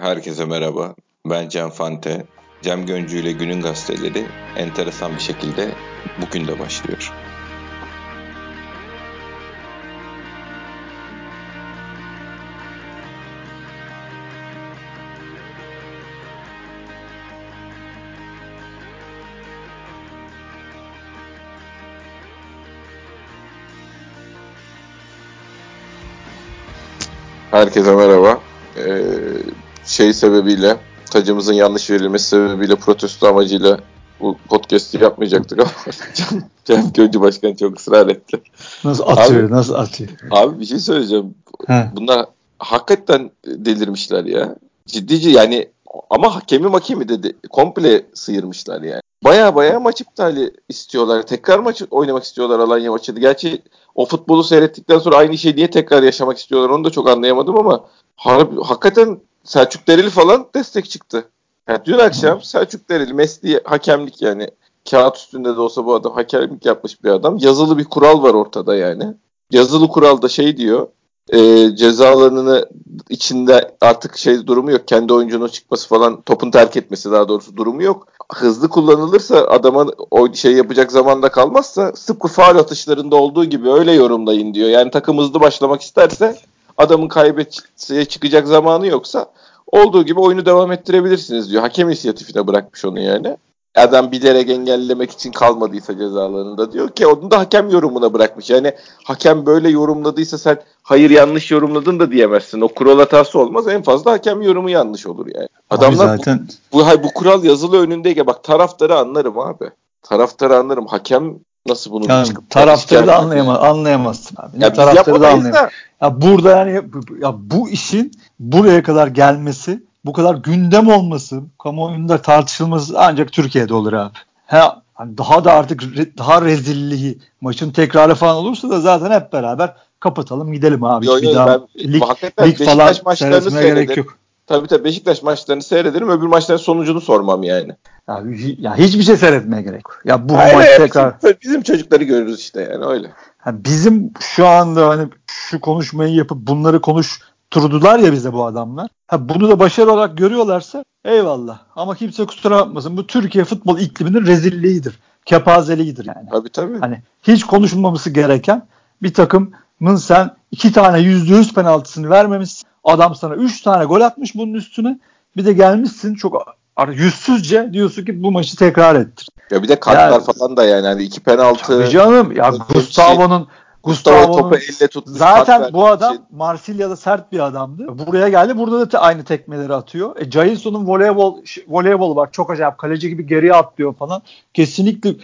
Herkese merhaba. Ben Cem Fante. Cem Göncü ile Günün Gazeteleri enteresan bir şekilde bugün de başlıyor. Herkese merhaba. Şey sebebiyle, tacımızın yanlış verilmesi sebebiyle protesto amacıyla bu podcast'i yapmayacaktık ama Cem, Göncü Başkan çok ısrar etti. Nasıl atıyor, abi, nasıl atıyor? Abi bir şey söyleyeceğim. He. Bunlar hakikaten delirmişler ya. Ciddici yani ama hakemi makemi dedi. Komple sıyırmışlar yani. Baya baya maç iptali istiyorlar. Tekrar maç oynamak istiyorlar Alanya maçını. Gerçi o futbolu seyrettikten sonra aynı şeyi niye tekrar yaşamak istiyorlar onu da çok anlayamadım ama harbi, hakikaten Selçuk Dereli falan destek çıktı. Yani dün akşam Selçuk Dereli mesleği hakemlik yani kağıt üstünde de olsa bu adam hakemlik yapmış bir adam. Yazılı bir kural var ortada yani. Yazılı kuralda şey diyor e, cezalarını içinde artık şey durumu yok. Kendi oyuncunun çıkması falan topun terk etmesi daha doğrusu durumu yok. Hızlı kullanılırsa adama o şey yapacak zamanda kalmazsa sıfır faal atışlarında olduğu gibi öyle yorumlayın diyor. Yani takım hızlı başlamak isterse adamın kaybetmeye çıkacak zamanı yoksa olduğu gibi oyunu devam ettirebilirsiniz diyor. Hakem inisiyatifine bırakmış onu yani adam bilerek engellemek için kalmadıysa cezalarında diyor ki onu da hakem yorumuna bırakmış. Yani hakem böyle yorumladıysa sen hayır yanlış yorumladın da diyemezsin. O kural hatası olmaz. En fazla hakem yorumu yanlış olur yani. Adamlar abi zaten... bu, bu, bu kural yazılı önündeyken bak taraftarı anlarım abi. Taraftarı anlarım. Hakem nasıl bunu yani, taraftarı da anlayamaz, yani. anlayamazsın abi. Ya taraftarı da anlayamaz. Ya burada yani ya bu işin buraya kadar gelmesi bu kadar gündem olması, kamuoyunda tartışılması ancak Türkiye'de olur abi. Ha, hani daha da artık re, daha rezilliği maçın tekrarı falan olursa da zaten hep beraber kapatalım gidelim abi. Yo, yo, bir daha ben, lig, lig falan maçlarını gerek yok. Tabii tabii Beşiktaş maçlarını seyrederim. Öbür maçların sonucunu sormam yani. Ya, ya hiçbir şey seyretmeye gerek yok. Ya bu Hayır, maç tekrar bizim, bizim çocukları görürüz işte yani öyle. Ha, bizim şu anda hani şu konuşmayı yapıp bunları konuş turdular ya bize bu adamlar. Ha, bunu da başarı olarak görüyorlarsa eyvallah. Ama kimse kusura bakmasın. Bu Türkiye futbol ikliminin rezilliğidir. Kepazeliğidir yani. Tabii tabii. Hani hiç konuşmaması gereken bir takımın sen iki tane yüzde yüz penaltısını vermemişsin. Adam sana üç tane gol atmış bunun üstüne. Bir de gelmişsin çok yüzsüzce diyorsun ki bu maçı tekrar ettir. Ya bir de kartlar yani, falan da yani hani iki penaltı. Tabii canım ya Gustavo'nun Gustavo topu elle tutmuş. Zaten bu adam şey. Marsilya'da sert bir adamdı. Buraya geldi. Burada da aynı tekmeleri atıyor. E, Jailson'un voleybol voleybol var. Çok acayip. Kaleci gibi geriye atlıyor falan. Kesinlikle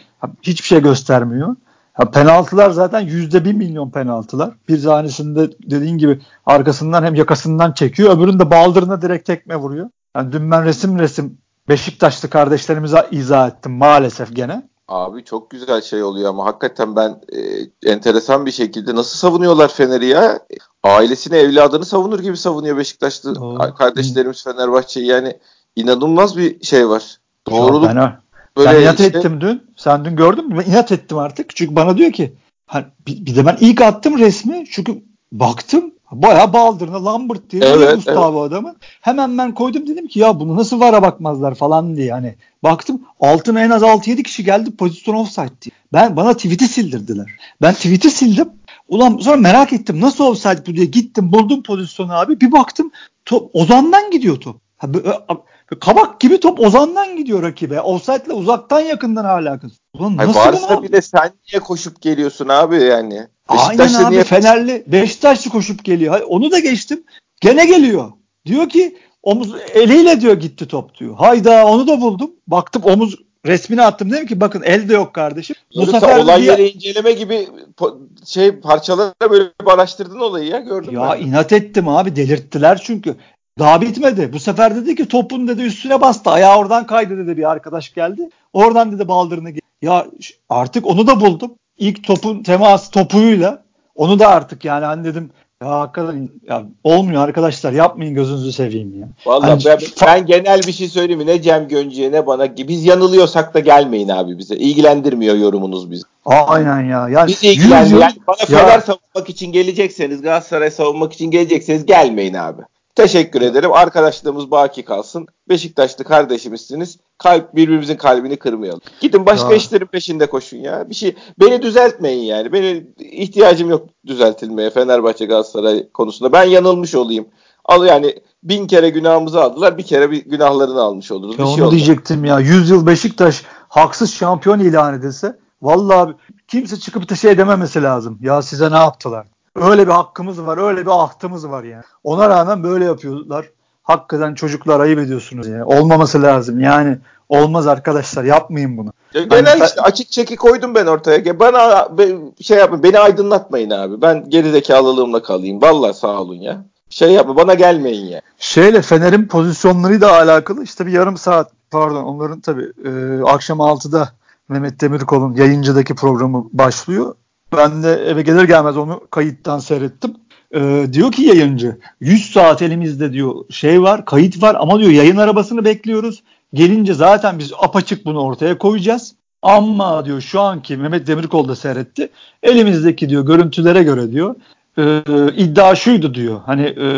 hiçbir şey göstermiyor. Ha, penaltılar zaten yüzde bir milyon penaltılar. Bir tanesinde dediğin gibi arkasından hem yakasından çekiyor. Öbüründe baldırına direkt tekme vuruyor. Yani dün ben resim resim Beşiktaşlı kardeşlerimize izah ettim maalesef gene. Abi çok güzel şey oluyor ama hakikaten ben e, enteresan bir şekilde nasıl savunuyorlar Fener'i ya? Ailesini, evladını savunur gibi savunuyor Beşiktaşlı Doğru. kardeşlerimiz Fenerbahçe'yi. Yani inanılmaz bir şey var. Doğruluk. Ben, böyle ben inat işte... ettim dün. Sen dün gördün mü? Ben inat ettim artık. Çünkü bana diyor ki hani bir, bir de ben ilk attım resmi. Çünkü baktım Bayağı baldırına Lambert diye evet, Gustavo evet. adamı. Hemen ben koydum dedim ki ya bunu nasıl vara bakmazlar falan diye. Hani baktım altına en az 6-7 kişi geldi pozisyon offside diye. Ben bana tweet'i sildirdiler. Ben tweet'i sildim. Ulan sonra merak ettim nasıl offside bu diye gittim buldum pozisyonu abi. Bir baktım top Ozan'dan gidiyor top. Kabak gibi top Ozan'dan gidiyor rakibe. Offside'le uzaktan yakından alakası. Ulan nasıl Hayır, varsa bile sen niye koşup geliyorsun abi yani? Aynen abi niye... Fenerli Beşiktaşlı koşup geliyor. Hayır, onu da geçtim. Gene geliyor. Diyor ki omuz eliyle diyor gitti top diyor. Hayda onu da buldum. Baktım omuz resmini attım dedim ki bakın elde yok kardeşim. Bu sefer olay diye... yeri inceleme gibi şey parçalara böyle araştırdın olayı ya gördüm. Ya ben. inat ettim abi delirttiler çünkü. Daha bitmedi. Bu sefer dedi ki topun dedi üstüne bastı. Ayağı oradan kaydı dedi bir arkadaş geldi. Oradan dedi baldırını. Ya artık onu da buldum ilk topun temas topuyla onu da artık yani hani dedim ya hakikaten ya olmuyor arkadaşlar yapmayın gözünüzü seveyim ya. Vallahi hani, ben, ben genel bir şey söyleyeyim mi? Ne Cem Göncü'ye ne bana biz yanılıyorsak da gelmeyin abi bize. İlgilendirmiyor yorumunuz bizi. Aynen ya. Yani bizi ilgilendirmiyor. Yani bana Fener savunmak için gelecekseniz Galatasaray savunmak için gelecekseniz gelmeyin abi. Teşekkür ederim. Arkadaşlığımız baki kalsın. Beşiktaşlı kardeşimizsiniz. Kalp birbirimizin kalbini kırmayalım. Gidin başka ya. işlerin peşinde koşun ya. Bir şey beni düzeltmeyin yani. Beni ihtiyacım yok düzeltilmeye Fenerbahçe Galatasaray konusunda. Ben yanılmış olayım. Al yani bin kere günahımızı aldılar. Bir kere bir günahlarını almış oluruz. Ya bir şey onu diyecektim ya. 100 yıl Beşiktaş haksız şampiyon ilan edilse vallahi kimse çıkıp da şey dememesi lazım. Ya size ne yaptılar? Öyle bir hakkımız var, öyle bir ahtımız var yani. Ona rağmen böyle yapıyorlar. Hakikaten çocuklar ayıp ediyorsunuz yani. Olmaması lazım. Yani olmaz arkadaşlar yapmayın bunu. Ya genel hani, işte açık çeki koydum ben ortaya. Bana şey yapın beni aydınlatmayın abi. Ben gerizekalılığımla kalayım. Vallahi sağ olun ya. Şey yapma bana gelmeyin ya. Şeyle Fener'in pozisyonlarıyla alakalı işte bir yarım saat pardon onların tabii e, akşam 6'da Mehmet Demirkol'un yayıncıdaki programı başlıyor. Ben de eve gelir gelmez onu kayıttan seyrettim. Ee, diyor ki yayıncı 100 saat elimizde diyor şey var kayıt var ama diyor yayın arabasını bekliyoruz. Gelince zaten biz apaçık bunu ortaya koyacağız. Ama diyor şu anki Mehmet Demirkol da seyretti. Elimizdeki diyor görüntülere göre diyor e, iddia şuydu diyor. Hani e,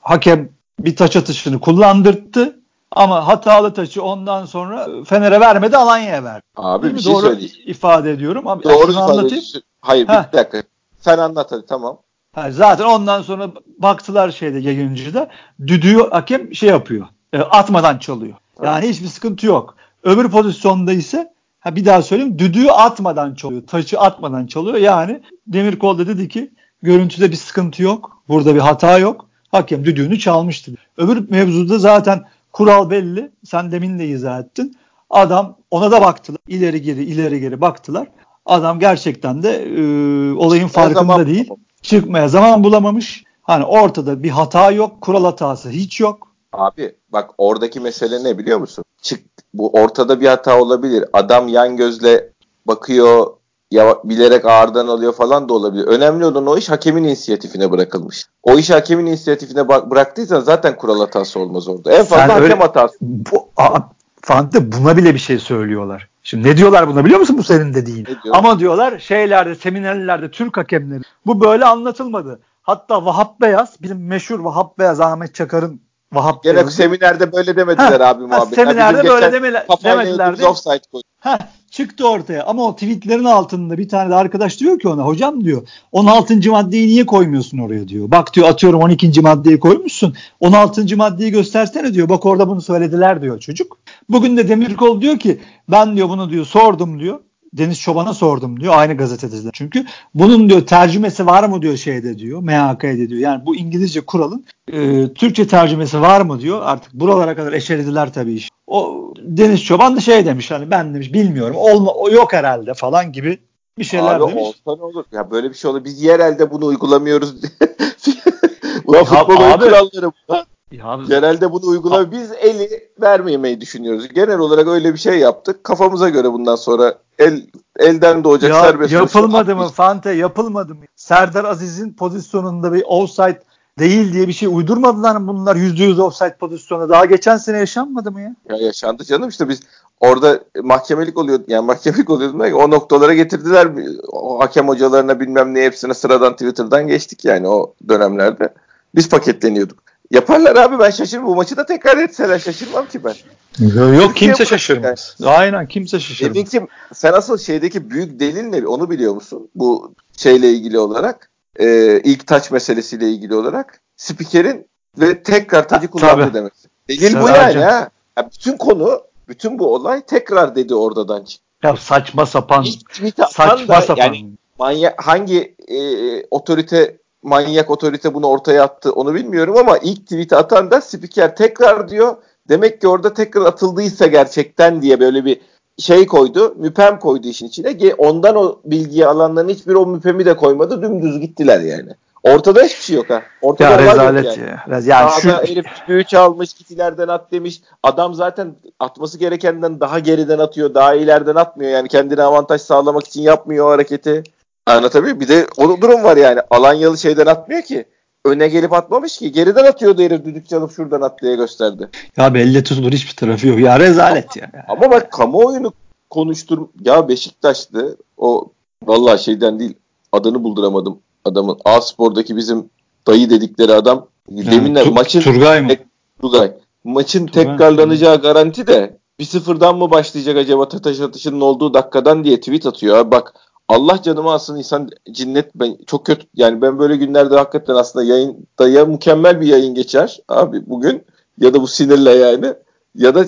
hakem bir taç atışını kullandırttı. Ama hatalı taçı ondan sonra Fener'e vermedi Alanya'ya verdi. Abi Değil bir şey Doğru söyleyeyim. ifade ediyorum. Abi, Doğru ifade anlatayım. Hayır Heh. bir dakika. Sen anlat hadi tamam. Ha, zaten ondan sonra baktılar şeyde yayıncıda. Düdüğü hakem şey yapıyor. E, atmadan çalıyor. Yani hiçbir sıkıntı yok. Öbür pozisyonda ise ha bir daha söyleyeyim düdüğü atmadan çalıyor. Taçı atmadan çalıyor. Yani Demirkol da dedi ki görüntüde bir sıkıntı yok. Burada bir hata yok. Hakem düdüğünü çalmıştı. Öbür mevzuda zaten Kural belli. Sen demin de izah ettin. Adam ona da baktılar. İleri geri ileri geri baktılar. Adam gerçekten de e, olayın farkında zaman değil. Çıkmaya zaman bulamamış. Hani ortada bir hata yok. Kural hatası hiç yok. Abi bak oradaki mesele ne biliyor musun? Çık bu ortada bir hata olabilir. Adam yan gözle bakıyor ya bilerek ağırdan alıyor falan da olabilir. Önemli olan o iş hakemin inisiyatifine bırakılmış. O iş hakemin inisiyatifine bıraktıysan zaten kural hatası olmaz orada. En fazla Sen hakem öyle, hatası. Bu, a, Fante buna bile bir şey söylüyorlar. Şimdi ne diyorlar buna biliyor musun bu senin dediğin? Diyor? Ama diyorlar şeylerde seminerlerde Türk hakemleri bu böyle anlatılmadı. Hatta Vahap Beyaz bizim meşhur Vahap Beyaz Ahmet Çakar'ın Vahap Gene Beyaz'ın. seminerde böyle demediler ha, abi muhabbet. Seminerde böyle demediler. demediler. Offside koyduk. Çıktı ortaya. Ama o tweetlerin altında bir tane de arkadaş diyor ki ona hocam diyor 16. maddeyi niye koymuyorsun oraya diyor. Bak diyor atıyorum 12. maddeyi koymuşsun. 16. maddeyi göstersene diyor. Bak orada bunu söylediler diyor çocuk. Bugün de Demirkol diyor ki ben diyor bunu diyor sordum diyor. Deniz Çoban'a sordum diyor. Aynı gazetede çünkü. Bunun diyor tercümesi var mı diyor şeyde diyor. MHK'de diyor. Yani bu İngilizce kuralın e, Türkçe tercümesi var mı diyor. Artık buralara kadar eşelediler tabii iş. O Deniz Çoban da şey demiş hani ben demiş bilmiyorum. Olma o yok herhalde falan gibi bir şeyler Abi demiş. olsa ne olur? Ya böyle bir şey olur. Biz yerelde bunu uygulamıyoruz. Ulan futbol abi, kuralları bunlar. Ya, Genelde bunu uygula. Biz eli vermemeyi düşünüyoruz. Genel olarak öyle bir şey yaptık. Kafamıza göre bundan sonra el elden doğacak ya, serbest Yapılmadı mı Fante yapılmadı mı? Serdar Aziz'in pozisyonunda bir offside değil diye bir şey uydurmadılar mı bunlar %100 offside pozisyonu? Daha geçen sene yaşanmadı mı ya? Ya yaşandı canım işte biz orada mahkemelik oluyor yani mahkemelik oluyordu o noktalara getirdiler o hakem hocalarına bilmem ne hepsine sıradan Twitter'dan geçtik yani o dönemlerde. Biz paketleniyorduk. Yaparlar abi ben şaşırmam. Bu maçı da tekrar etseler şaşırmam ki ben. Yok, yok kimse şaşırmaz. Yani. Aynen kimse şaşırmaz. Demin sen asıl şeydeki büyük delil ne onu biliyor musun? Bu şeyle ilgili olarak e, ilk taç meselesiyle ilgili olarak spikerin ve tekrar tacı kullandı demesi. Delil bu yani ha. Ya bütün konu bütün bu olay tekrar dedi oradan çıktı. Ya saçma sapan. saçma da, sapan. Yani manya, hangi e, otorite manyak otorite bunu ortaya attı onu bilmiyorum ama ilk tweet'i atan da spiker tekrar diyor. Demek ki orada tekrar atıldıysa gerçekten diye böyle bir şey koydu. Müpem koydu işin içine. Ondan o bilgiyi alanların hiçbir o müpemi de koymadı. Dümdüz gittiler yani. Ortada hiçbir şey yok ha. Ortada ya rezalet yani. ya. Yani Daha şu... herif büyüç almış gitilerden at demiş. Adam zaten atması gerekenden daha geriden atıyor. Daha ileriden atmıyor. Yani kendine avantaj sağlamak için yapmıyor o hareketi. Anlatabiliyor Bir de o durum var yani. Alanyalı şeyden atmıyor ki. Öne gelip atmamış ki. Geriden atıyordu herif düdük çalıp şuradan at diye gösterdi. Ya belli tutulur hiçbir tarafı yok. Ya rezalet ama, ya. Ama bak kamuoyunu konuştur. Ya Beşiktaş'tı. O vallahi şeyden değil. Adını bulduramadım adamın. A Spor'daki bizim dayı dedikleri adam Deminler tu- maçın Turgay mı? Turgay. Maçın Turgay. tekrarlanacağı garanti de bir sıfırdan mı başlayacak acaba taş atışının olduğu dakikadan diye tweet atıyor. Bak Allah canımı alsın insan cinnet ben çok kötü yani ben böyle günlerde hakikaten aslında yayında ya mükemmel bir yayın geçer abi bugün ya da bu sinirle yani ya da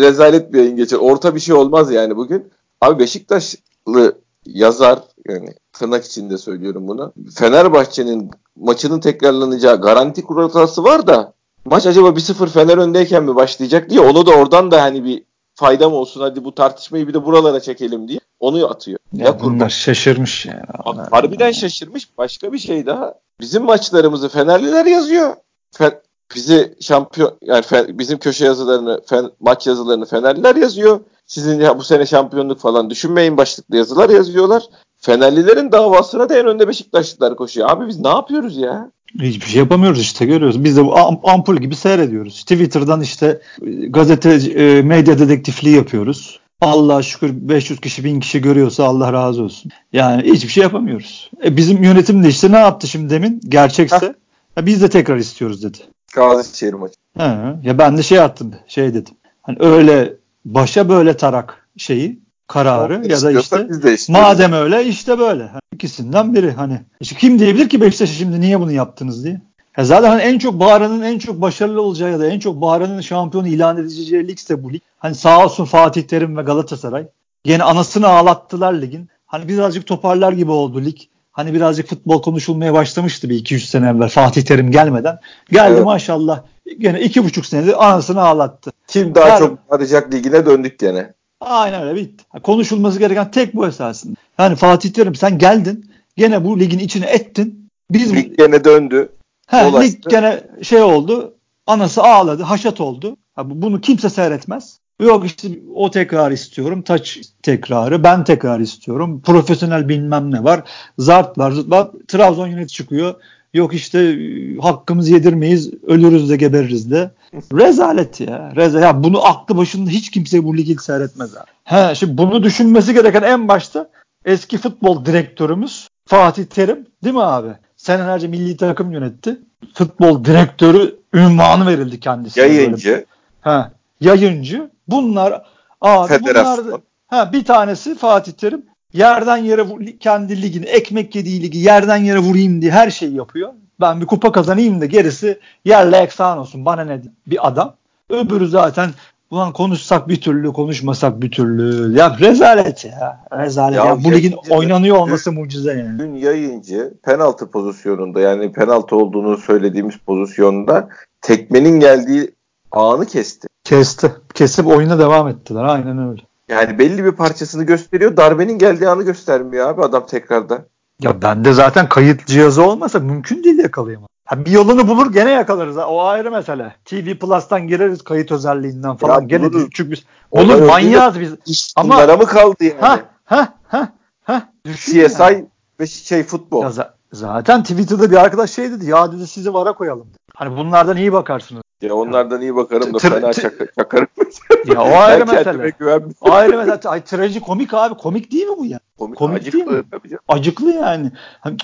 rezalet bir yayın geçer. Orta bir şey olmaz yani bugün. Abi Beşiktaşlı yazar yani tırnak içinde söylüyorum bunu. Fenerbahçe'nin maçının tekrarlanacağı garanti kuralası var da maç acaba 1-0 Fener öndeyken mi başlayacak diye onu da oradan da hani bir faydam olsun hadi bu tartışmayı bir de buralara çekelim diye onu atıyor. Ya, ya bunlar şaşırmış yani. Harbiden şaşırmış. Başka bir şey daha. Bizim maçlarımızı Fenerliler yazıyor. Fe, bizi şampiyon yani fe, bizim köşe yazılarını, fen, maç yazılarını Fenerliler yazıyor. Sizin ya bu sene şampiyonluk falan düşünmeyin başlıklı yazılar yazıyorlar. Fenerlilerin davasına da en önde Beşiktaşlılar koşuyor. Abi biz ne yapıyoruz ya? Hiçbir şey yapamıyoruz işte görüyoruz. Biz de bu ampul gibi seyrediyoruz. Twitter'dan işte e, gazete, e, medya dedektifliği yapıyoruz. Allah şükür 500 kişi 1000 kişi görüyorsa Allah razı olsun. Yani hiçbir şey yapamıyoruz. E bizim yönetim de işte ne yaptı şimdi demin? Gerçekse ya biz de tekrar istiyoruz dedi. Gazişehir maçı. He, ya ben de şey attım şey dedim. Hani öyle başa böyle tarak şeyi kararı ya da işte madem öyle işte böyle. Hani ikisinden biri hani. İşte kim diyebilir ki Beşiktaş'a şimdi niye bunu yaptınız diye. Ya zaten hani en çok bağıranın en çok başarılı olacağı ya da en çok bağıranın şampiyonu ilan edileceği lig ise bu lig. Hani sağ olsun Fatih Terim ve Galatasaray. Gene anasını ağlattılar ligin. Hani birazcık toparlar gibi oldu lig. Hani birazcık futbol konuşulmaya başlamıştı bir 2-3 sene evvel Fatih Terim gelmeden. Geldi evet. maşallah. Gene 2,5 senedir anasını ağlattı. Kim daha Her... çok arayacak ligine döndük gene. Aynen öyle bitti. Konuşulması gereken tek bu esasında. Yani Fatih Terim sen geldin. Gene bu ligin içine ettin. Biz lig gene döndü. He, lig gene şey oldu. Anası ağladı. Haşat oldu. bunu kimse seyretmez. Yok işte o tekrar istiyorum. Taç tekrarı. Ben tekrar istiyorum. Profesyonel bilmem ne var. Zart var. Zart var. Trabzon yöneti çıkıyor. Yok işte e, hakkımızı yedirmeyiz. Ölürüz de gebeririz de. Rezalet ya. Reza ya bunu aklı başında hiç kimse bu ligi seyretmez abi. He, şimdi bunu düşünmesi gereken en başta eski futbol direktörümüz Fatih Terim değil mi abi? Senelerce milli takım yönetti. Futbol direktörü ünvanı verildi kendisine. Yayıncı. Ha, yayıncı. Bunlar abi Federasyon. bunlar ha, bir tanesi Fatih Terim yerden yere kendi ligini ekmek yediği ligi yerden yere vurayım diye her şeyi yapıyor. Ben bir kupa kazanayım da gerisi yerle eksan olsun bana ne bir adam. Öbürü zaten ulan konuşsak bir türlü konuşmasak bir türlü. Ya rezalet ya. Rezalet. Ya, ya bu ligin oynanıyor olması dün, mucize yani. Dün yayıncı penaltı pozisyonunda yani penaltı olduğunu söylediğimiz pozisyonda tekmenin geldiği anı kesti. Kesti. Kesip oyuna devam ettiler. Aynen öyle. Yani belli bir parçasını gösteriyor. Darbenin geldiği anı göstermiyor abi adam tekrarda. Ya bende zaten kayıt cihazı olmasa mümkün değil yakalayamam. Ha bir yolunu bulur gene yakalarız. O ayrı mesele. TV Plus'tan gireriz kayıt özelliğinden falan. Ya gene bulur. çünkü biz bulur manyağız biz. Ama mı kaldı yani? Ha ha ha ha. CSI yani. ve şey futbol. Ya zaten Twitter'da bir arkadaş şey dedi. Ya dedi sizi vara koyalım. Hani bunlardan iyi bakarsınız. Ya onlardan iyi bakarım da fena çak- çakarım. ya o ayrı mesele. O ayrı mesele. Ay komik abi. Komik değil mi bu ya? Komik, komik acıklı, değil mi? Acıklı yani. Hani,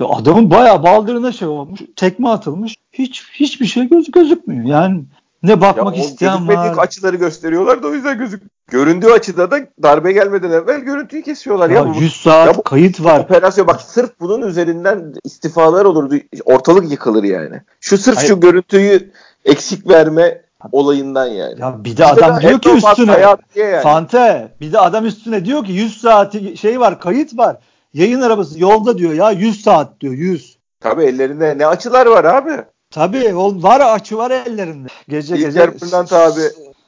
ya adamın bayağı baldırına şey olmuş. Tekme atılmış. Hiç hiçbir şey göz gözükmüyor. Yani ne bakmak ya isteyen var. açıları gösteriyorlar da o yüzden gözük. Göründüğü açıda da darbe gelmeden evvel görüntüyü kesiyorlar. Ya, ya 100 saat ya bu, kayıt var. Operasyon bak sırf bunun üzerinden istifalar olurdu. Ortalık yıkılır yani. Şu sırf Hayır. şu görüntüyü eksik verme olayından yani. Ya bir de adam diyor ki üstüne yani. Fante bir de adam üstüne diyor ki 100 saat şey var kayıt var. Yayın arabası yolda diyor ya 100 saat diyor 100. Tabi ellerinde ne açılar var abi. Tabi var açı var ellerinde. Gece İlker gece. Bülent abi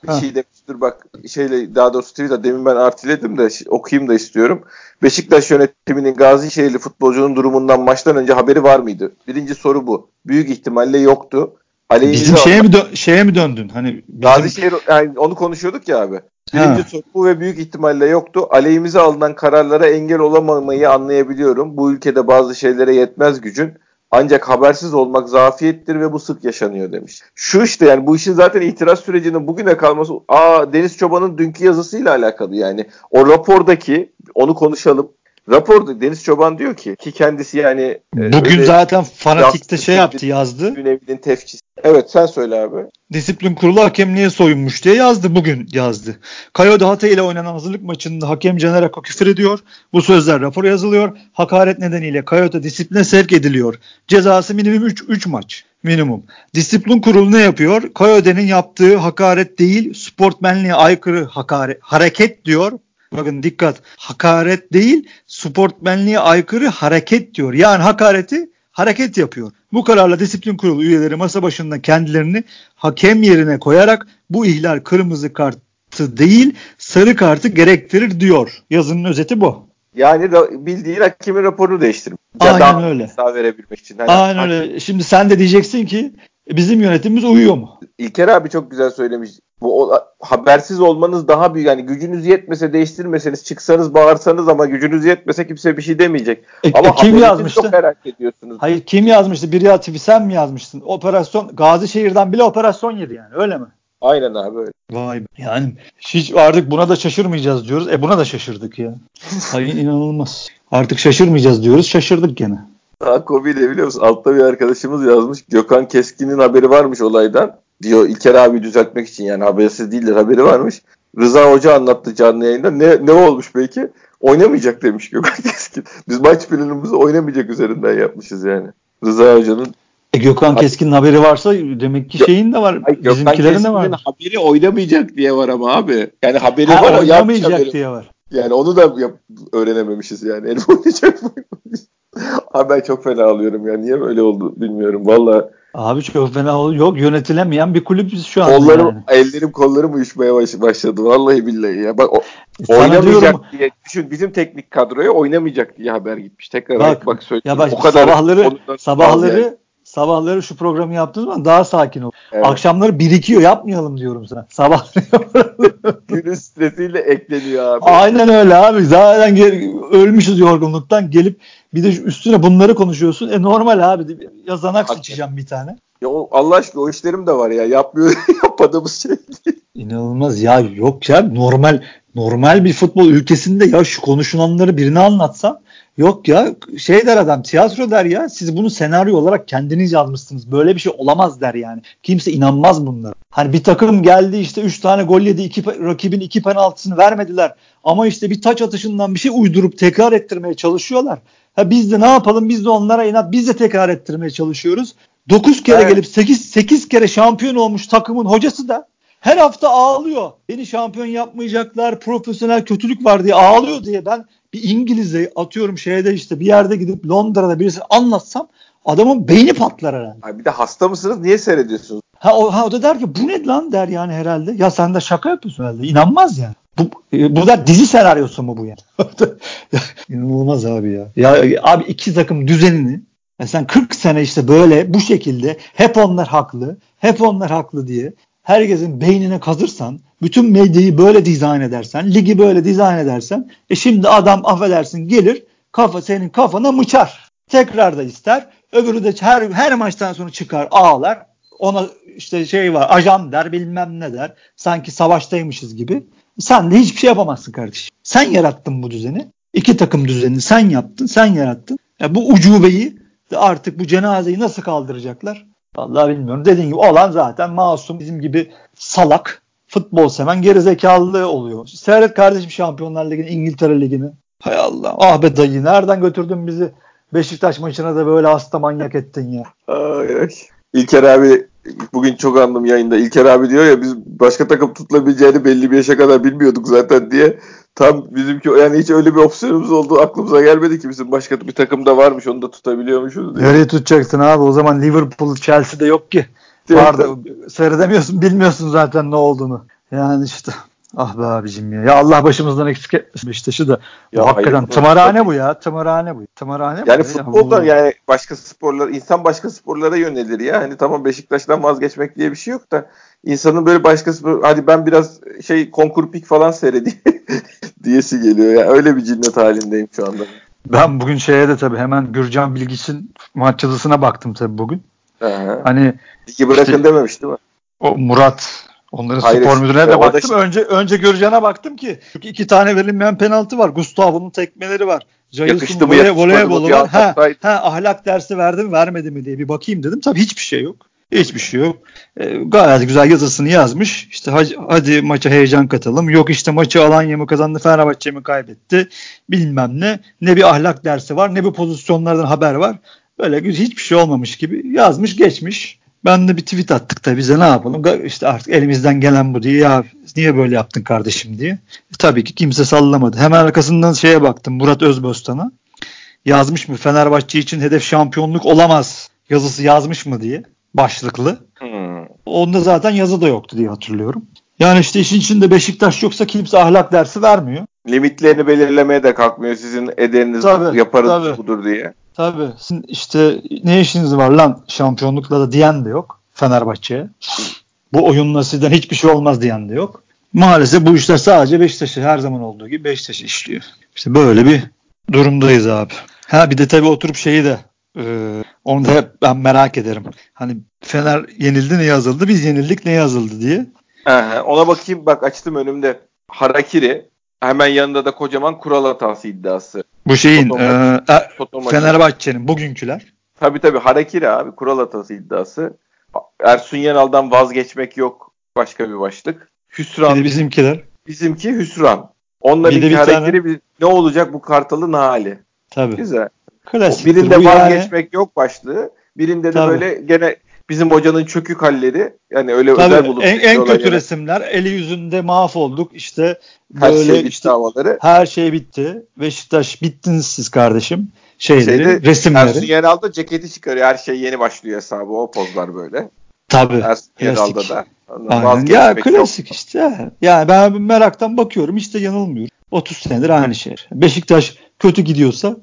bir şey demiştir bak şeyle daha doğrusu Twitter'da demin ben artiledim de okuyayım da istiyorum. Beşiktaş yönetiminin Gazişehirli futbolcunun durumundan maçtan önce haberi var mıydı? Birinci soru bu. Büyük ihtimalle yoktu. Aleyhimize bizim şeye mi dö- şeye mi döndün? Hani bizim... Gazişehir yani onu konuşuyorduk ya abi. Birinci soru bu ve büyük ihtimalle yoktu. Aleyhimize alınan kararlara engel olamamayı anlayabiliyorum. Bu ülkede bazı şeylere yetmez gücün. Ancak habersiz olmak zafiyettir ve bu sık yaşanıyor demiş. Şu işte yani bu işin zaten itiraz sürecinin bugüne kalması aa Deniz Çoban'ın dünkü yazısıyla alakalı yani. O rapordaki onu konuşalım. Raporda Deniz Çoban diyor ki ki kendisi yani e, bugün zaten fanatikte şey yaptı yazdı. Günevinin tefçisi. Evet sen söyle abi. Disiplin kurulu hakemliğe soyunmuş diye yazdı bugün yazdı. Kayo'da Hatay ile oynanan hazırlık maçında hakem Caner Akko küfür ediyor. Bu sözler rapora yazılıyor. Hakaret nedeniyle Kayo'da disipline sevk ediliyor. Cezası minimum 3, 3 maç minimum. Disiplin kurulu ne yapıyor? Coyote'nin yaptığı hakaret değil, sportmenliğe aykırı hakaret, hareket diyor. Bakın dikkat. Hakaret değil, sportmenliğe aykırı hareket diyor. Yani hakareti hareket yapıyor. Bu kararla disiplin kurulu üyeleri masa başında kendilerini hakem yerine koyarak bu ihlal kırmızı kartı değil sarı kartı gerektirir diyor. Yazının özeti bu. Yani bildiğin hakemin raporunu değiştirmiş. Aynen daha öyle. Sağ verebilmek için. Hani Aynen öyle. Şimdi sen de diyeceksin ki bizim yönetimimiz uyuyor mu? İlker abi çok güzel söylemiş. Bu habersiz olmanız daha büyük. Yani gücünüz yetmese değiştirmeseniz çıksanız bağırsanız ama gücünüz yetmese kimse bir şey demeyecek. E, ama e, kim yazmıştı? Çok merak ediyorsunuz. Hayır kim yazmıştı? Biri Atibi sen mi yazmışsın? Operasyon Gazişehir'den bile operasyon yedi yani öyle mi? Aynen abi öyle. Vay be. Yani hiç artık buna da şaşırmayacağız diyoruz. E buna da şaşırdık ya. Hayır inanılmaz. Artık şaşırmayacağız diyoruz. Şaşırdık gene. Daha Kobe de biliyor musun? Altta bir arkadaşımız yazmış. Gökhan Keskin'in haberi varmış olaydan. Diyor İlker abi düzeltmek için yani habersiz değildir haberi varmış. Rıza Hoca anlattı canlı yayında. Ne, ne olmuş peki? Oynamayacak demiş Gökhan Keskin. Biz maç planımızı oynamayacak üzerinden yapmışız yani. Rıza Hoca'nın e Gökhan Keskin'in haberi varsa demek ki şeyin de var. Ay, bizimkilerin de var. haberi oynamayacak diye var ama abi. Yani haberi ha, var oynamayacak diye var. Yani onu da yap, öğrenememişiz yani. Elif oynayacak mı? abi ben çok fena alıyorum ya. Niye böyle oldu bilmiyorum. Valla Abi çok fena oldu. Yok yönetilemeyen bir kulübüz şu an. Kollarım, yani. ellerim kollarım uyuşmaya başladı. Vallahi billahi ya. Bak o, oynamayacak diyorum, diye düşün bizim teknik kadroya oynamayacak diye haber gitmiş. Tekrar bak, bak söyleyeyim. Ya bak, o kadar sabahları sabahları yani sabahları şu programı yaptığımız zaman daha sakin ol. Evet. Akşamları birikiyor yapmayalım diyorum sana. Sabah Günün stresiyle ekleniyor abi. Aynen öyle abi. Zaten ölmüşüz yorgunluktan gelip bir de üstüne bunları konuşuyorsun. E normal abi. Yazanak seçeceğim bir tane. Ya o, Allah aşkına o işlerim de var ya. Yapmıyor yapmadığımız şey değil. İnanılmaz ya yok ya normal normal bir futbol ülkesinde ya şu konuşulanları birine anlatsam Yok ya şey der adam tiyatro der ya siz bunu senaryo olarak kendiniz yazmışsınız. Böyle bir şey olamaz der yani. Kimse inanmaz bunlara. Hani bir takım geldi işte 3 tane gol yedi iki, rakibin 2 penaltısını vermediler. Ama işte bir taç atışından bir şey uydurup tekrar ettirmeye çalışıyorlar. Ha biz de ne yapalım biz de onlara inat biz de tekrar ettirmeye çalışıyoruz. 9 kere evet. gelip 8, 8 kere şampiyon olmuş takımın hocası da her hafta ağlıyor. Beni şampiyon yapmayacaklar, profesyonel kötülük var diye ağlıyor diye ben bir İngiliz'e atıyorum şeyde işte bir yerde gidip Londra'da birisi anlatsam adamın beyni patlar herhalde. Abi bir de hasta mısınız niye seyrediyorsunuz? Ha o, ha o da der ki bu ne lan der yani herhalde. Ya sen de şaka yapıyorsun herhalde. İnanmaz yani. Bu, e, bu da dizi senaryosu mu bu yani? İnanılmaz abi ya. Ya abi iki takım düzenini ya sen 40 sene işte böyle bu şekilde hep onlar haklı, hep onlar haklı diye herkesin beynine kazırsan, bütün medyayı böyle dizayn edersen, ligi böyle dizayn edersen, e şimdi adam affedersin gelir, kafa senin kafana mıçar. Tekrar da ister. Öbürü de her, her maçtan sonra çıkar ağlar. Ona işte şey var ajan der bilmem ne der. Sanki savaştaymışız gibi. Sen de hiçbir şey yapamazsın kardeşim. Sen yarattın bu düzeni. İki takım düzenini sen yaptın, sen yarattın. Ya bu ucubeyi artık bu cenazeyi nasıl kaldıracaklar? Vallahi bilmiyorum. Dediğin gibi olan zaten masum bizim gibi salak futbol seven gerizekalı oluyor. Seyret kardeşim Şampiyonlar Ligi'ni, İngiltere Ligi'ni. Hay Allah. Ah be dayı nereden götürdün bizi? Beşiktaş maçına da böyle hasta manyak ettin ya. Ay, ay. İlker abi bugün çok anladım yayında. İlker abi diyor ya biz başka takım tutulabileceğini belli bir yaşa kadar bilmiyorduk zaten diye. Tam bizimki yani hiç öyle bir opsiyonumuz olduğu aklımıza gelmedi ki bizim başka bir takım da varmış onu da tutabiliyormuşuz diye. Nereye tutacaksın abi o zaman Liverpool Chelsea'de yok ki. Vardı seyredemiyorsun bilmiyorsun zaten ne olduğunu. Yani işte ah be abicim ya. Ya Allah başımızdan eksik etmesin Beşiktaş'ı da. Ya bu hakikaten hayır, tımarhane bu ya. Tımarhane bu. Tımarhane yani bu. futbolda ya. yani başka sporlar insan başka sporlara yönelir ya. Hani tamam Beşiktaş'tan vazgeçmek diye bir şey yok da insanın böyle başka spor hadi ben biraz şey konkur pik falan seyredeyim diyesi geliyor ya. Öyle bir cinnet halindeyim şu anda. Ben bugün şeye de tabii hemen Gürcan Bilgiç'in maç yazısına baktım tabii bugün. Aha. Hani Ligi bırakın işte, dememiş değil mi? O Murat Onların Hayret, spor müdürüne de baktım. Da... Önce önce Gürcan'a baktım ki çünkü iki tane verilmeyen penaltı var. Gustavo'nun tekmeleri var. Voley, voleybolu var. Ha, ha, ahlak dersi verdi mi vermedi mi diye bir bakayım dedim. Tabii hiçbir şey yok. Hiçbir şey yok. E, gayet güzel yazısını yazmış. İşte hadi, hadi maça heyecan katalım. Yok işte maçı Alanya mı kazandı Fenerbahçe mi kaybetti. Bilmem ne. Ne bir ahlak dersi var ne bir pozisyonlardan haber var. Böyle hiçbir şey olmamış gibi yazmış geçmiş. Ben de bir tweet attık da bize ne yapalım? İşte artık elimizden gelen bu diye ya niye böyle yaptın kardeşim diye. E, tabii ki kimse sallamadı. Hemen arkasından şeye baktım Murat Özbostan'a. Yazmış mı Fenerbahçe için hedef şampiyonluk olamaz yazısı yazmış mı diye başlıklı. Hmm. Onda zaten yazı da yoktu diye hatırlıyorum. Yani işte işin içinde Beşiktaş yoksa kimse ahlak dersi vermiyor. Limitlerini belirlemeye de kalkmıyor sizin ederiniz tabii, yaparız tabii. budur diye. Tabii. Sizin işte ne işiniz var lan şampiyonlukla da diyen de yok Fenerbahçe'ye. Bu oyunla sizden hiçbir şey olmaz diyen de yok. Maalesef bu işler sadece Beşiktaş'ı her zaman olduğu gibi Beşiktaş'ı işliyor. İşte böyle bir durumdayız abi. Ha bir de tabii oturup şeyi de e, onu da hep ben merak ederim. Hani Fener yenildi ne yazıldı biz yenildik ne yazıldı diye. Aha, ona bakayım bak açtım önümde. Harakiri hemen yanında da kocaman kural hatası iddiası. Bu şeyin e, e, Fenerbahçe'nin bugünküler. Tabii tabii Harakiri abi kural hatası iddiası. Ersun Yanal'dan vazgeçmek yok başka bir başlık. Hüsran. Bir bizimkiler. Bizimki Hüsran. Onların bir Harakiri tane... ne olacak bu Kartal'ın hali. Tabii. Güzel. Klasik. Birinde vazgeçmek yani. yok başlığı. Birinde de Tabii. böyle gene bizim hocanın çökük halleri yani öyle Tabii, özel bulup en, en kötü yani. resimler eli yüzünde mahvolduk işte her böyle şey işte havaları. her şey bitti Beşiktaş bittiniz siz kardeşim şeyleri Şeyde, resimleri. Ersun Yanal'da ceketi çıkarıyor her şey yeni başlıyor hesabı o pozlar böyle. Tabii. Ersun Yanal'da da. Aynen. Ya klasik yok. işte. Yani ben meraktan bakıyorum işte yanılmıyorum. 30 senedir aynı şey. Beşiktaş kötü gidiyorsa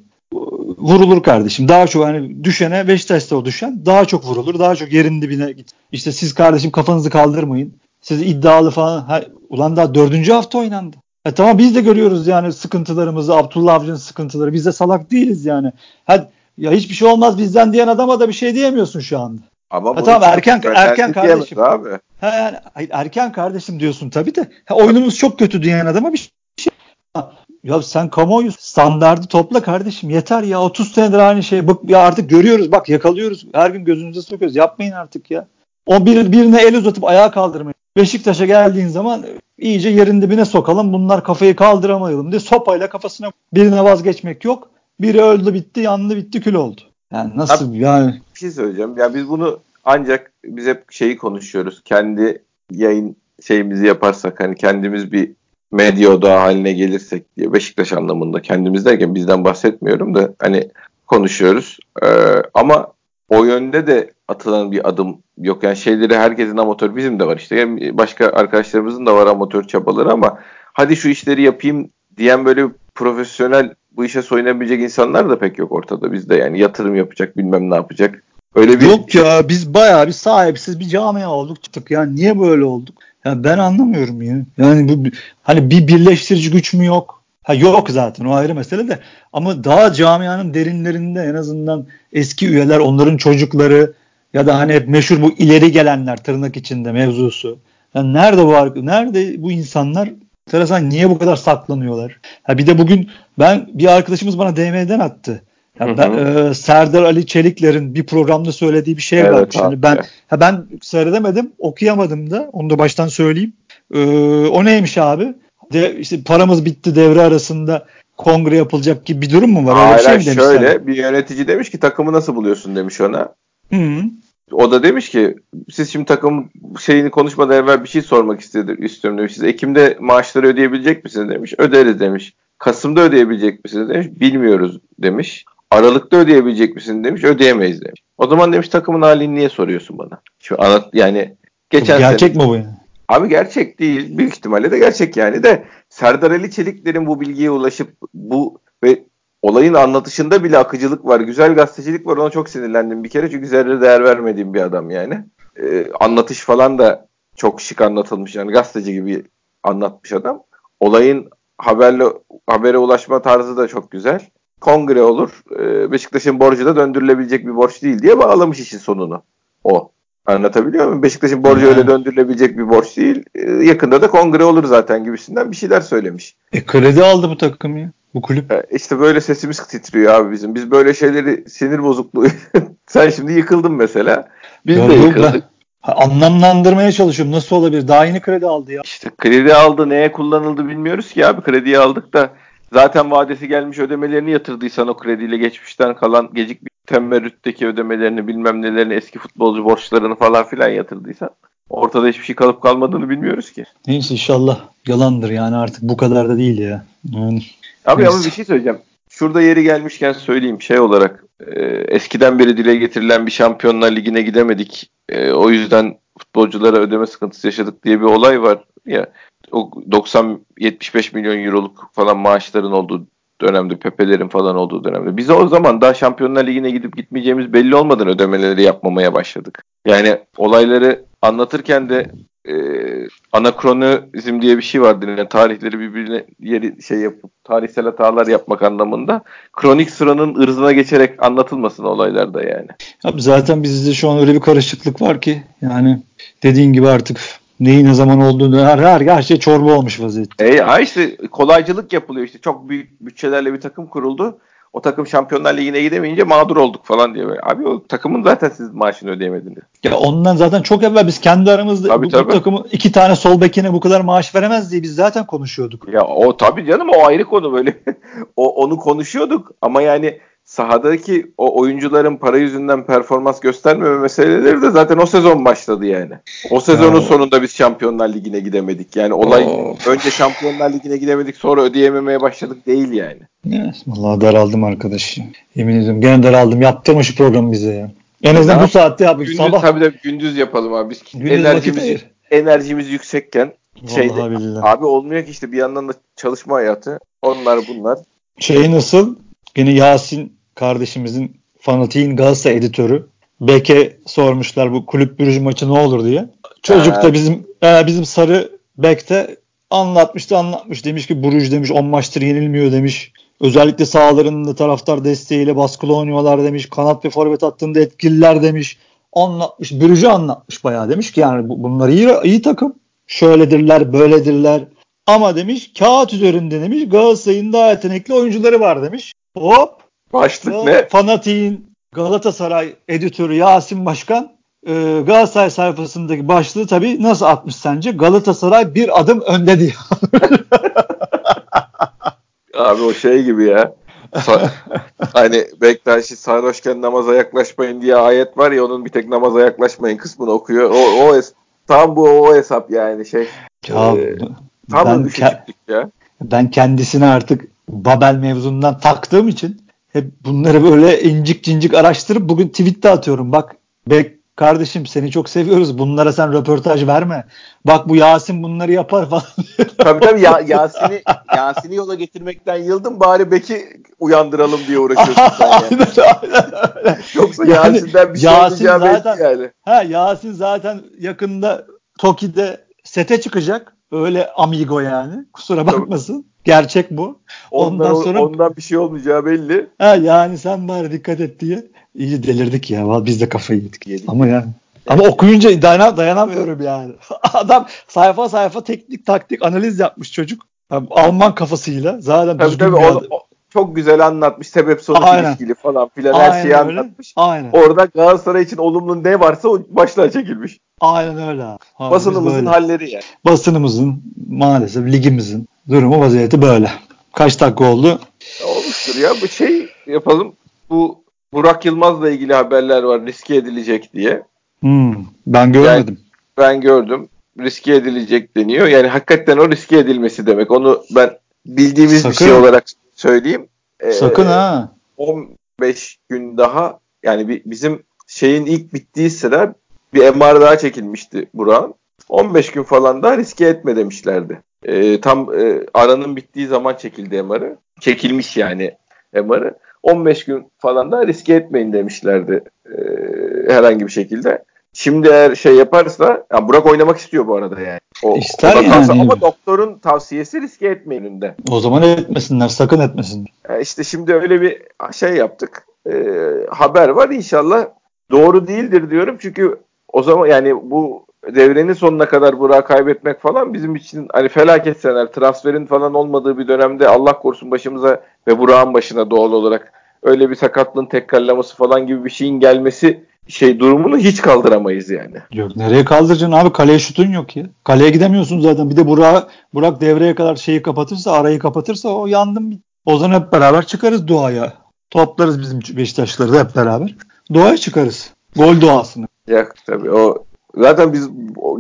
vurulur kardeşim. Daha çok hani düşene Beşiktaş'ta o düşen daha çok vurulur. Daha çok yerin dibine git. İşte siz kardeşim kafanızı kaldırmayın. Siz iddialı falan. Ha, ulan daha dördüncü hafta oynandı. E tamam biz de görüyoruz yani sıkıntılarımızı. Abdullah Avcı'nın sıkıntıları. Biz de salak değiliz yani. Hadi ya hiçbir şey olmaz bizden diyen adama da bir şey diyemiyorsun şu anda. Ama ha, tamam erken erken kardeşim. Abi. Ha, yani, erken kardeşim diyorsun tabii de. Ha, oyunumuz çok kötü diyen adama bir şey. Ya sen kamuoyu standardı topla kardeşim yeter ya 30 senedir aynı şey. Bak ya artık görüyoruz bak yakalıyoruz. Her gün gözünüze sokuyoruz. Yapmayın artık ya. O bir, birine el uzatıp ayağa kaldırmayın. Beşiktaş'a geldiğin zaman iyice yerin dibine sokalım. Bunlar kafayı kaldıramayalım diye sopayla kafasına birine vazgeçmek yok. Biri öldü bitti, yandı bitti, kül oldu. Yani nasıl Abi, yani? Bir şey söyleyeceğim. Ya biz bunu ancak biz hep şeyi konuşuyoruz. Kendi yayın şeyimizi yaparsak hani kendimiz bir medya odağı haline gelirsek diye Beşiktaş anlamında kendimiz derken bizden bahsetmiyorum da hani konuşuyoruz. Ee, ama o yönde de atılan bir adım yok. Yani şeyleri herkesin amatör bizim de var işte. Yani başka arkadaşlarımızın da var amatör çabaları ama hadi şu işleri yapayım diyen böyle profesyonel bu işe soyunabilecek insanlar da pek yok ortada bizde yani yatırım yapacak bilmem ne yapacak. Öyle bir Yok ya biz bayağı bir sahipsiz bir camia olduk çıktık ya. Niye böyle olduk? Ya ben anlamıyorum ya. Yani bu hani bir birleştirici güç mü yok? Ha yok zaten o ayrı mesele de. Ama daha camianın derinlerinde en azından eski üyeler, onların çocukları ya da hani hep meşhur bu ileri gelenler tırnak içinde mevzusu. Yani nerede bu nerede bu insanlar? Enteresan niye bu kadar saklanıyorlar? Ha bir de bugün ben bir arkadaşımız bana DM'den attı. Ya ben e, Serdar Ali Çelikler'in bir programda söylediği bir şey evet, var. Şimdi ben ha ben seyredemedim, okuyamadım da. Onu da baştan söyleyeyim. E, o neymiş abi? De, işte paramız bitti devre arasında kongre yapılacak gibi bir durum mu var? Öyle Hayır, şey mi şöyle sana? bir yönetici demiş ki takımı nasıl buluyorsun demiş ona. Hı -hı. O da demiş ki siz şimdi takım şeyini konuşmadan evvel bir şey sormak istedi, istiyorum demiş. Siz Ekim'de maaşları ödeyebilecek misiniz demiş. Öderiz demiş. Kasım'da ödeyebilecek misiniz demiş. Bilmiyoruz demiş. Aralıkta ödeyebilecek misin demiş. Ödeyemeyiz demiş. O zaman demiş takımın halini niye soruyorsun bana? Şu anlat yani geçen Gerçek sene, mi bu yani? Abi gerçek değil. Büyük ihtimalle de gerçek yani de Serdar Ali Çelikler'in bu bilgiye ulaşıp bu ve olayın anlatışında bile akıcılık var. Güzel gazetecilik var. Ona çok sinirlendim bir kere. Çünkü zerre değer vermediğim bir adam yani. Ee, anlatış falan da çok şık anlatılmış. Yani gazeteci gibi anlatmış adam. Olayın haberle habere ulaşma tarzı da çok güzel kongre olur. E, Beşiktaş'ın borcu da döndürülebilecek bir borç değil diye bağlamış işin sonunu. O. Anlatabiliyor muyum? Beşiktaş'ın borcu öyle döndürülebilecek bir borç değil. Ee, yakında da kongre olur zaten gibisinden bir şeyler söylemiş. E kredi aldı bu takım ya. Bu kulüp. E, işte böyle sesimiz titriyor abi bizim. Biz böyle şeyleri sinir bozukluğu. Sen şimdi yıkıldın mesela. Biz ya de yıkıldık. Anlamlandırmaya çalışıyorum. Nasıl olabilir? Daha yeni kredi aldı ya. İşte kredi aldı. Neye kullanıldı bilmiyoruz ki abi. Krediyi aldık da zaten vadesi gelmiş ödemelerini yatırdıysan o krediyle geçmişten kalan gecik bir temerrütteki ödemelerini bilmem nelerini eski futbolcu borçlarını falan filan yatırdıysan ortada hiçbir şey kalıp kalmadığını bilmiyoruz ki. Neyse inşallah yalandır yani artık bu kadar da değil ya. Yani, Abi neyse. ama bir şey söyleyeceğim. Şurada yeri gelmişken söyleyeyim şey olarak e, eskiden beri dile getirilen bir Şampiyonlar Ligi'ne gidemedik. E, o yüzden futbolculara ödeme sıkıntısı yaşadık diye bir olay var ya. O 90-75 milyon euroluk falan maaşların olduğu dönemde Pepe'lerin falan olduğu dönemde. Biz o zaman daha Şampiyonlar Ligi'ne gidip gitmeyeceğimiz belli olmadan ödemeleri yapmamaya başladık. Yani olayları anlatırken de e, anakronizm diye bir şey vardır. Yani tarihleri birbirine yeri şey yapıp tarihsel hatalar yapmak anlamında. Kronik sıranın ırzına geçerek anlatılmasın olaylarda yani. Abi zaten bizde şu an öyle bir karışıklık var ki yani dediğin gibi artık neyi ne zaman olduğunu her, her, her şey çorba olmuş vaziyette. E, ha işte kolaycılık yapılıyor işte çok büyük bütçelerle bir takım kuruldu. O takım Şampiyonlar Ligi'ne gidemeyince mağdur olduk falan diye. Abi o takımın zaten siz maaşını ödeyemediniz. Ya ondan zaten çok evvel biz kendi aramızda tabii, bu, tabii. bu takımın iki tane sol bekine bu kadar maaş veremez diye biz zaten konuşuyorduk. Ya o tabii canım o ayrı konu böyle. o onu konuşuyorduk ama yani sahadaki o oyuncuların para yüzünden performans göstermeme meseleleri de zaten o sezon başladı yani. O sezonun Oo. sonunda biz Şampiyonlar Ligi'ne gidemedik. Yani olay Oo. önce Şampiyonlar Ligi'ne gidemedik sonra ödeyememeye başladık değil yani. Evet, vallahi daraldım arkadaş. Yemin ediyorum gene daraldım. Yaptırma şu programı bize ya. En azından ya, bu saatte yapmış. Gündüz, Sabah. Tabii de gündüz yapalım abi. Biz gündüz enerjimiz, enerjimiz yüksekken şeyde, abi olmuyor ki işte bir yandan da çalışma hayatı. Onlar bunlar. Şey nasıl? Yine Yasin kardeşimizin fanatiğin Galatasaray editörü. Beke sormuşlar bu kulüp bürücü maçı ne olur diye. Çocuk da bizim e, bizim sarı Bek'te anlatmıştı anlatmış. Demiş ki Bruges demiş 10 maçtır yenilmiyor demiş. Özellikle sahalarında taraftar desteğiyle baskılı oynuyorlar demiş. Kanat ve forvet hattında etkililer demiş. Anlatmış. Brüj'ü anlatmış bayağı demiş ki yani bunlar iyi, iyi takım. Şöyledirler, böyledirler. Ama demiş kağıt üzerinde demiş Galatasaray'ın daha yetenekli oyuncuları var demiş. Hop Başlık o, ne? Fanatiğin Galatasaray editörü Yasin Başkan e, Galatasaray sayfasındaki başlığı tabii nasıl atmış sence? Galatasaray bir adım önde diye. Abi o şey gibi ya. hani Bektaşi sarhoşken namaza yaklaşmayın diye ayet var ya onun bir tek namaza yaklaşmayın kısmını okuyor. O, o es tam bu o hesap yani şey. Ya, e, tam ben, ke- ya. Ben kendisini artık Babel mevzundan taktığım için hep bunları böyle incik cincik araştırıp bugün tweette atıyorum. Bak Bek kardeşim seni çok seviyoruz. Bunlara sen röportaj verme. Bak bu Yasin bunları yapar falan. tabii tabii ya, Yasin'i Yasin'i yola getirmekten yıldım bari Bek'i uyandıralım diye uğraşıyorsun sen yani. aynen, aynen. Yoksa yani, Yasin'den bir şey Yasin zaten, yani. Ha, Yasin zaten yakında Toki'de sete çıkacak. Öyle amigo yani. Kusura bakmasın. Gerçek bu. Ondan, ondan sonra ondan bir şey olmayacağı belli. Ha yani sen bari dikkat et diye. İyi delirdik ya. Biz de kafayı yedik. yedik. Ama yani ama okuyunca dayana, dayanamıyorum yani. Adam sayfa sayfa teknik taktik analiz yapmış çocuk. Alman kafasıyla. Zaten tabii, tabii, o, o, çok güzel anlatmış. Sebep sonuç Aynen. ilişkili falan filan her şeyi öyle. anlatmış. Aynen. Orada Galatasaray için olumlu ne varsa o başlığa çekilmiş. Aynen öyle abi. Basınımızın halleri yani. Basınımızın maalesef ligimizin durumu vaziyeti böyle. Kaç dakika oldu? Olmuştur ya. Bu şey yapalım. Bu Burak Yılmaz'la ilgili haberler var riske edilecek diye. Hmm, ben görmedim. Yani ben gördüm. Riske edilecek deniyor. Yani hakikaten o riske edilmesi demek. Onu ben bildiğimiz Sakın. bir şey olarak söyleyeyim. Sakın ee, ha. 15 gün daha yani bizim şeyin ilk bittiği sıra bir MR daha çekilmişti Burak'ın. 15 gün falan daha riske etme demişlerdi. E, tam e, aranın bittiği zaman çekildi MR'ı. Çekilmiş yani MR'ı. 15 gün falan da riske etmeyin demişlerdi e, herhangi bir şekilde. Şimdi eğer şey yaparsa, ya Burak oynamak istiyor bu arada yani. O, İster yani. Ama doktorun tavsiyesi riske etmeyin önünde. O zaman etmesinler, sakın etmesinler. Yani işte şimdi öyle bir şey yaptık. E, haber var inşallah doğru değildir diyorum çünkü o zaman yani bu devrenin sonuna kadar Burak'ı kaybetmek falan bizim için hani felaket sener. Transferin falan olmadığı bir dönemde Allah korusun başımıza ve Burak'ın başına doğal olarak öyle bir sakatlığın tekrarlaması falan gibi bir şeyin gelmesi şey durumunu hiç kaldıramayız yani. Yok nereye kaldıracaksın abi kaleye şutun yok ya. Kaleye gidemiyorsun zaten. Bir de Burak, Burak devreye kadar şeyi kapatırsa arayı kapatırsa o yandım. O zaman hep beraber çıkarız doğaya. Toplarız bizim Beşiktaşları da hep beraber. Doğaya çıkarız. Gol doğasını. Ya tabii o zaten biz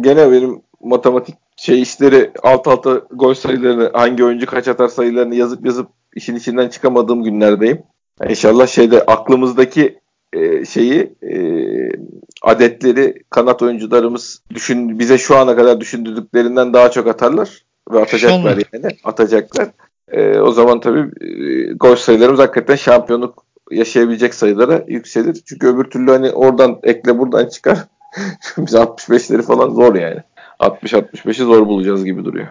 gene benim matematik şey işleri alt alta gol sayılarını hangi oyuncu kaç atar sayılarını yazıp yazıp işin içinden çıkamadığım günlerdeyim. Yani inşallah şeyde aklımızdaki e, şeyi e, adetleri kanat oyuncularımız düşün bize şu ana kadar düşündürdüklerinden daha çok atarlar ve atacaklar yani atacaklar. E, o zaman tabii e, gol sayılarımız hakikaten şampiyonluk yaşayabilecek sayılara yükselir. Çünkü öbür türlü hani oradan ekle buradan çıkar. Biz 65'leri falan zor yani. 60-65'i zor bulacağız gibi duruyor.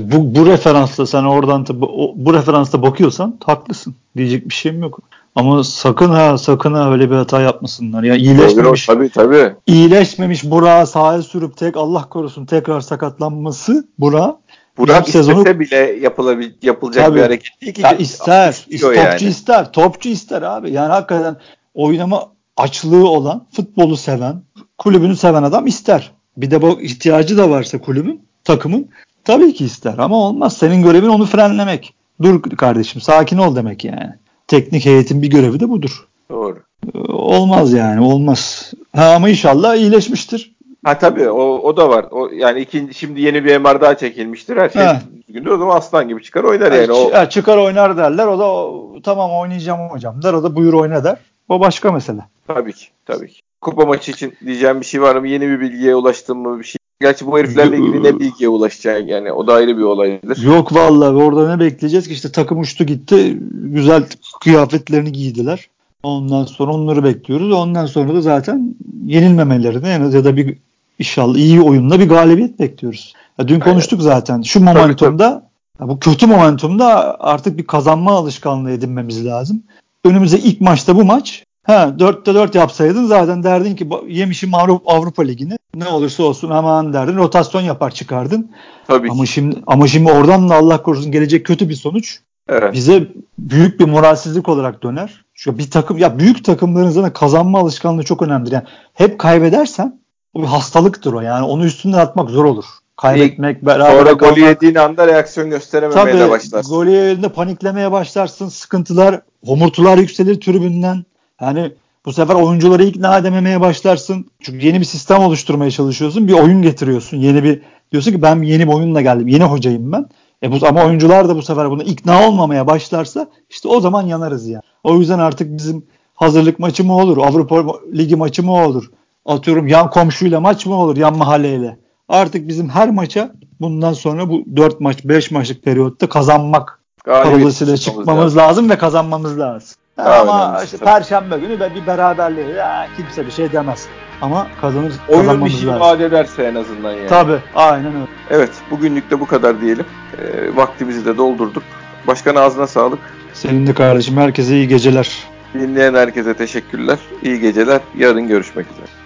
Bu, bu referansta sen oradan bu, bu referansta bakıyorsan haklısın. Diyecek bir şeyim yok. Ama sakın ha sakın ha öyle bir hata yapmasınlar. Ya iyileşmemiş. Tabii tabii. İyileşmemiş Burak'ı sahaya sürüp tek Allah korusun tekrar sakatlanması Burak Burak sezonu bile yapılabil, yapılacak tabii, bir hareket değil ki. Ya ister topçu yani. ister, topçu ister abi. Yani hakikaten oynama açlığı olan, futbolu seven, kulübünü seven adam ister. Bir de bu ihtiyacı da varsa kulübün, takımın tabii ki ister ama olmaz. Senin görevin onu frenlemek. Dur kardeşim sakin ol demek yani teknik heyetin bir görevi de budur. Doğru. Olmaz yani olmaz. Ha, ama inşallah iyileşmiştir. Ha tabii o, o da var. O yani ikinci şimdi yeni bir MR daha çekilmiştir. Her şey düzgündür. O zaman aslan gibi çıkar oynar yani. O... Ya, çıkar oynar derler. O da o, tamam oynayacağım hocam der. O da buyur oyna der. O başka mesele. Tabii ki. Tabii ki. Kupa maçı için diyeceğim bir şey var mı? Yeni bir bilgiye ulaştın mı bir şey? Gerçi bu heriflerle ilgili ne bilgiye ulaşacak yani o da ayrı bir olaydır. Yok vallahi orada ne bekleyeceğiz ki işte takım uçtu gitti güzel kıyafetlerini giydiler. Ondan sonra onları bekliyoruz. Ondan sonra da zaten yenilmemelerini en az ya da bir inşallah iyi oyunla bir galibiyet bekliyoruz. Ya dün konuştuk zaten. Şu momentumda tabii, bu kötü momentumda artık bir kazanma alışkanlığı edinmemiz lazım. Önümüze ilk maçta bu maç Ha 4'te 4 yapsaydın zaten derdin ki yemişim Avrupa, Avrupa Ligi'ni. Ne olursa olsun aman derdin. Rotasyon yapar çıkardın. Tabii ama şimdi ama şimdi oradan da Allah korusun gelecek kötü bir sonuç. Evet. Bize büyük bir moralsizlik olarak döner. Şu bir takım ya büyük takımların zaten kazanma alışkanlığı çok önemlidir. Yani hep kaybedersen o bir hastalıktır o. Yani onu üstünden atmak zor olur. Kaybetmek, beraber Sonra golü yediğin anda reaksiyon gösterememeye Tabii, de başlarsın. Golü yediğinde paniklemeye başlarsın. Sıkıntılar, homurtular yükselir tribünden. Yani bu sefer oyuncuları ikna edememeye başlarsın. Çünkü yeni bir sistem oluşturmaya çalışıyorsun. Bir oyun getiriyorsun. Yeni bir diyorsun ki ben yeni bir oyunla geldim. Yeni hocayım ben. E bu, ama oyuncular da bu sefer buna ikna olmamaya başlarsa işte o zaman yanarız yani. O yüzden artık bizim hazırlık maçı mı olur? Avrupa Ligi maçı mı olur? Atıyorum yan komşuyla maç mı olur? Yan mahalleyle. Artık bizim her maça bundan sonra bu 4 maç 5 maçlık periyotta kazanmak parolasıyla çıkmamız lazım. lazım ve kazanmamız lazım. Ama işte Perşembe günü ve bir beraberliği ya, kimse bir şey demez. Ama kazanır Oyun bir şey vaat ederse en azından yani. Tabii aynen öyle. Evet bugünlük de bu kadar diyelim. E, vaktimizi de doldurduk. Başkan ağzına sağlık. Senin de kardeşim herkese iyi geceler. Dinleyen herkese teşekkürler. İyi geceler. Yarın görüşmek üzere.